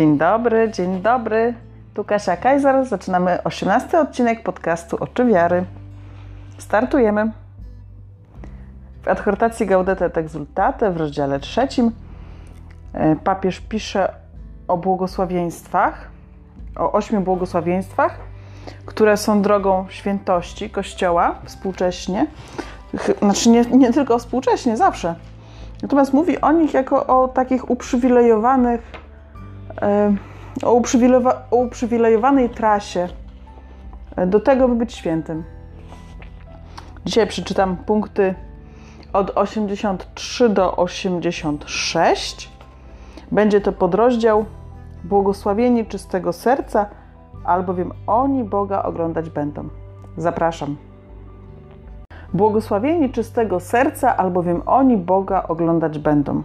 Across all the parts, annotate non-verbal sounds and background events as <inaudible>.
Dzień dobry, dzień dobry. Tu Kasia Kajzer. Zaczynamy 18 odcinek podcastu Oczy Wiary. Startujemy. W adhortacji Gaudete et Exultate w rozdziale trzecim e, papież pisze o błogosławieństwach, o ośmiu błogosławieństwach, które są drogą świętości Kościoła współcześnie. Znaczy nie, nie tylko współcześnie, zawsze. Natomiast mówi o nich jako o takich uprzywilejowanych, o, uprzywilejowa, o uprzywilejowanej trasie do tego, by być świętym. Dzisiaj przeczytam punkty od 83 do 86. Będzie to podrozdział Błogosławieni czystego serca, albowiem oni Boga oglądać będą. Zapraszam. Błogosławieni czystego serca, albowiem oni Boga oglądać będą.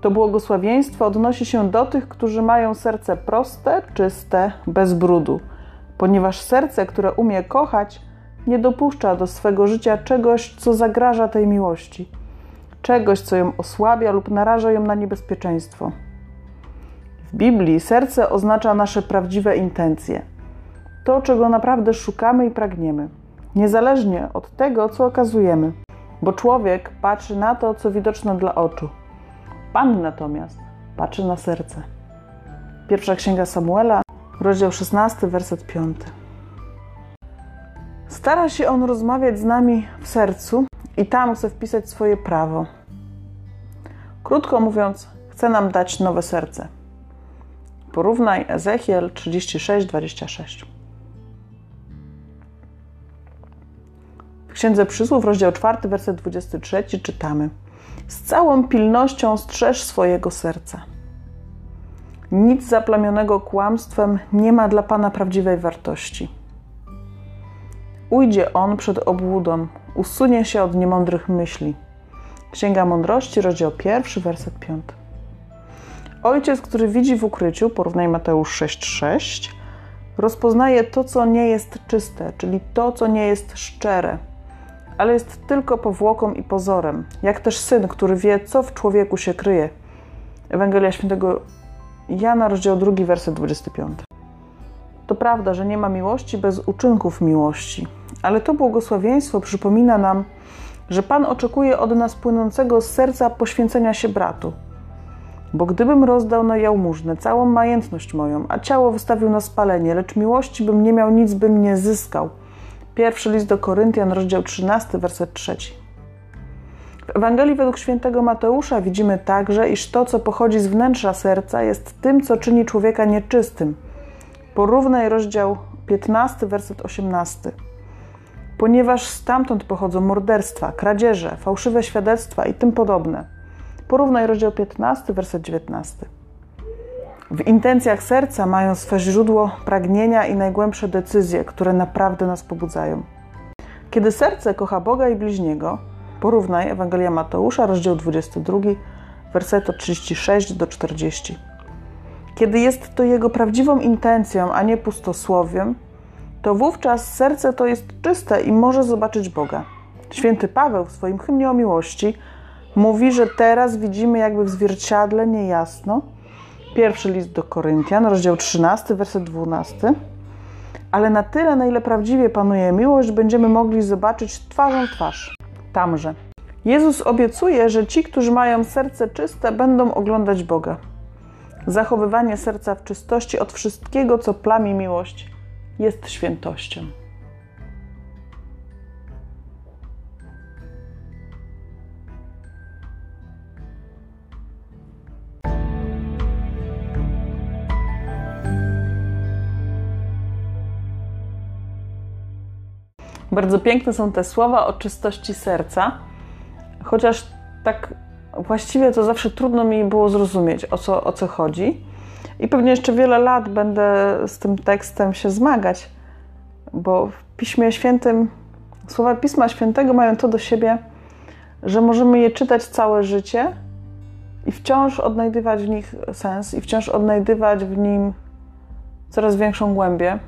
To błogosławieństwo odnosi się do tych, którzy mają serce proste, czyste, bez brudu, ponieważ serce, które umie kochać, nie dopuszcza do swego życia czegoś, co zagraża tej miłości, czegoś, co ją osłabia lub naraża ją na niebezpieczeństwo. W Biblii serce oznacza nasze prawdziwe intencje, to, czego naprawdę szukamy i pragniemy, niezależnie od tego, co okazujemy, bo człowiek patrzy na to, co widoczne dla oczu. Pan natomiast patrzy na serce. Pierwsza księga Samuela, rozdział 16, werset 5. Stara się on rozmawiać z nami w sercu i tam chce wpisać swoje prawo. Krótko mówiąc, chce nam dać nowe serce. Porównaj Ezechiel 36:26. W Księdze Przysłów, rozdział 4, werset 23 czytamy: Z całą pilnością strzeż swojego serca. Nic zaplamionego kłamstwem nie ma dla Pana prawdziwej wartości. Ujdzie on przed obłudą, usunie się od niemądrych myśli. Księga Mądrości, rozdział 1, werset 5. Ojciec, który widzi w ukryciu, porównaj Mateusz 6,6, rozpoznaje to, co nie jest czyste, czyli to, co nie jest szczere, ale jest tylko powłoką i pozorem, jak też syn, który wie, co w człowieku się kryje. Ewangelia Świętego Jana, rozdział 2, werset 25. To prawda, że nie ma miłości bez uczynków miłości, ale to błogosławieństwo przypomina nam, że Pan oczekuje od nas płynącego z serca poświęcenia się bratu. Bo gdybym rozdał na jałmużnę całą majętność moją, a ciało wystawił na spalenie, lecz miłości bym nie miał, nic bym nie zyskał. Pierwszy list do Koryntian, rozdział 13, werset 3. W Ewangelii według świętego Mateusza widzimy także, iż to, co pochodzi z wnętrza serca, jest tym, co czyni człowieka nieczystym. Porównaj rozdział 15, werset 18. Ponieważ stamtąd pochodzą morderstwa, kradzieże, fałszywe świadectwa i tym podobne. Porównaj rozdział 15, werset 19. W intencjach serca mają swe źródło pragnienia i najgłębsze decyzje, które naprawdę nas pobudzają. Kiedy serce kocha Boga i bliźniego, porównaj Ewangelia Mateusza, rozdział 22, werset od 36 do 40. Kiedy jest to jego prawdziwą intencją, a nie pustosłowiem, to wówczas serce to jest czyste i może zobaczyć Boga. Święty Paweł w swoim hymnie o miłości mówi, że teraz widzimy jakby w zwierciadle niejasno. Pierwszy list do Koryntian, rozdział 13, werset 12. Ale na tyle, na ile prawdziwie panuje miłość, będziemy mogli zobaczyć twarzą twarz. Tamże. Jezus obiecuje, że ci, którzy mają serce czyste, będą oglądać Boga. Zachowywanie serca w czystości od wszystkiego, co plami miłość, jest świętością. Bardzo piękne są te słowa o czystości serca, chociaż tak właściwie to zawsze trudno mi było zrozumieć, o co, o co chodzi. I pewnie jeszcze wiele lat będę z tym tekstem się zmagać, bo w Piśmie Świętym, słowa Pisma Świętego mają to do siebie, że możemy je czytać całe życie i wciąż odnajdywać w nich sens, i wciąż odnajdywać w nim coraz większą głębię,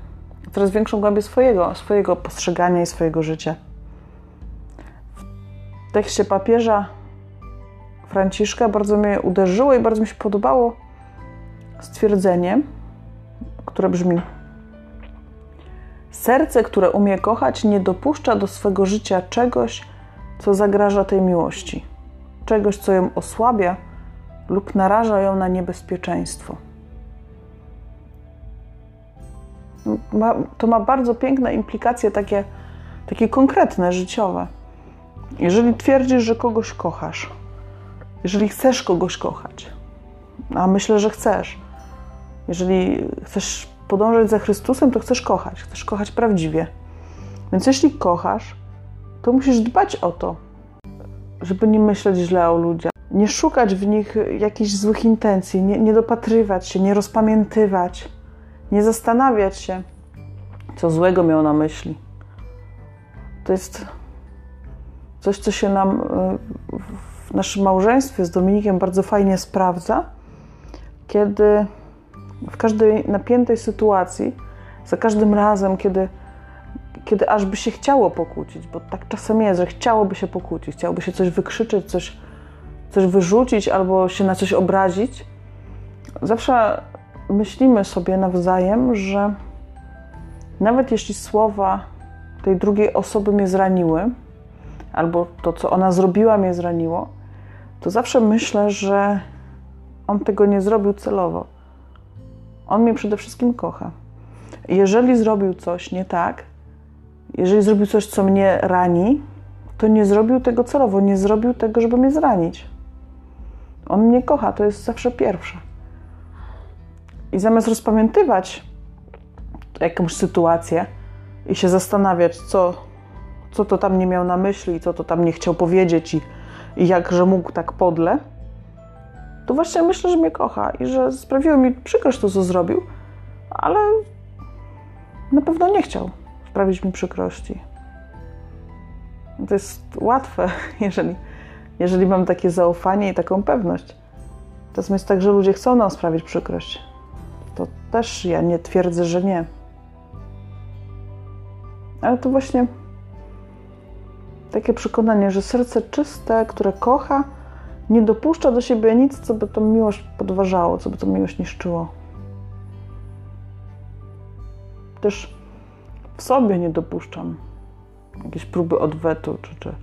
coraz większą głębię swojego, swojego postrzegania i swojego życia. W tekście papieża Franciszka bardzo mnie uderzyło i bardzo mi się podobało stwierdzenie, które brzmi: Serce, które umie kochać, nie dopuszcza do swego życia czegoś, co zagraża tej miłości, czegoś, co ją osłabia lub naraża ją na niebezpieczeństwo. Ma, to ma bardzo piękne implikacje, takie, takie konkretne, życiowe. Jeżeli twierdzisz, że kogoś kochasz, jeżeli chcesz kogoś kochać, a myślę, że chcesz, jeżeli chcesz podążać za Chrystusem, to chcesz kochać, chcesz kochać prawdziwie. Więc jeśli kochasz, to musisz dbać o to, żeby nie myśleć źle o ludziach, nie szukać w nich jakichś złych intencji, nie, nie dopatrywać się, nie rozpamiętywać, nie zastanawiać się, co złego miał na myśli. To jest coś, co się nam e, w naszym małżeństwie z Dominikiem bardzo fajnie sprawdza, kiedy w każdej napiętej sytuacji, za każdym razem, kiedy, kiedy aż by się chciało pokłócić, bo tak czasem jest, że chciałoby się pokłócić, chciałoby się coś wykrzyczeć, coś, coś wyrzucić albo się na coś obrazić, zawsze myślimy sobie nawzajem, że nawet jeśli słowa tej drugiej osoby mnie zraniły, albo to, co ona zrobiła, mnie zraniło, to zawsze myślę, że on tego nie zrobił celowo. On mnie przede wszystkim kocha. Jeżeli zrobił coś nie tak, jeżeli zrobił coś, co mnie rani, to nie zrobił tego celowo, nie zrobił tego, żeby mnie zranić. On mnie kocha, to jest zawsze pierwsze. I zamiast rozpamiętywać jakąś sytuację i się zastanawiać, co, co to tam nie miał na myśli, co to tam nie chciał powiedzieć i, i jakże mógł tak podle, to właśnie myślę, że mnie kocha i że sprawiło mi przykrość to, co zrobił, ale na pewno nie chciał sprawić mi przykrości. To jest łatwe, <laughs> jeżeli, jeżeli mam takie zaufanie i taką pewność. Czasem jest tak, że ludzie chcą nam sprawić przykrość. Też ja nie twierdzę, że nie. Ale to właśnie takie przekonanie, że serce czyste, które kocha, nie dopuszcza do siebie nic, co by tą miłość podważało, co by tą miłość niszczyło. Też w sobie nie dopuszczam jakieś próby odwetu, czy, czy,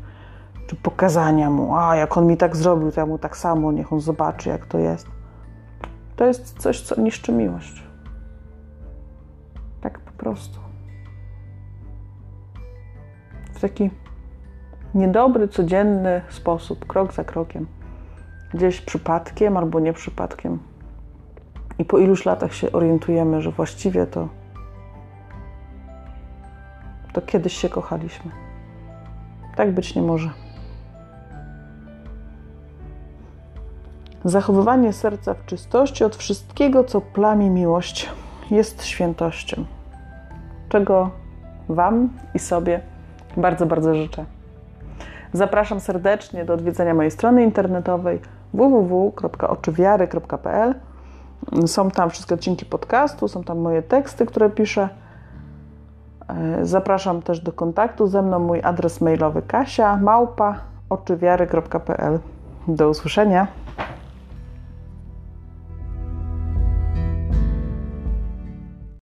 czy pokazania mu, a jak on mi tak zrobił, to ja mu tak samo, niech on zobaczy, jak to jest. To jest coś, co niszczy miłość. Prostu. W taki niedobry, codzienny sposób, krok za krokiem gdzieś przypadkiem albo nie przypadkiem. I po iluś latach się orientujemy, że właściwie to, to kiedyś się kochaliśmy. Tak być nie może. Zachowywanie serca w czystości od wszystkiego, co plami miłość, jest świętością, czego Wam i sobie bardzo, bardzo życzę. Zapraszam serdecznie do odwiedzenia mojej strony internetowej www.oczywiary.pl. Są tam wszystkie odcinki podcastu, są tam moje teksty, które piszę. E, zapraszam też do kontaktu ze mną. Mój adres mailowy kasia małpa oczywiary.pl. Do usłyszenia.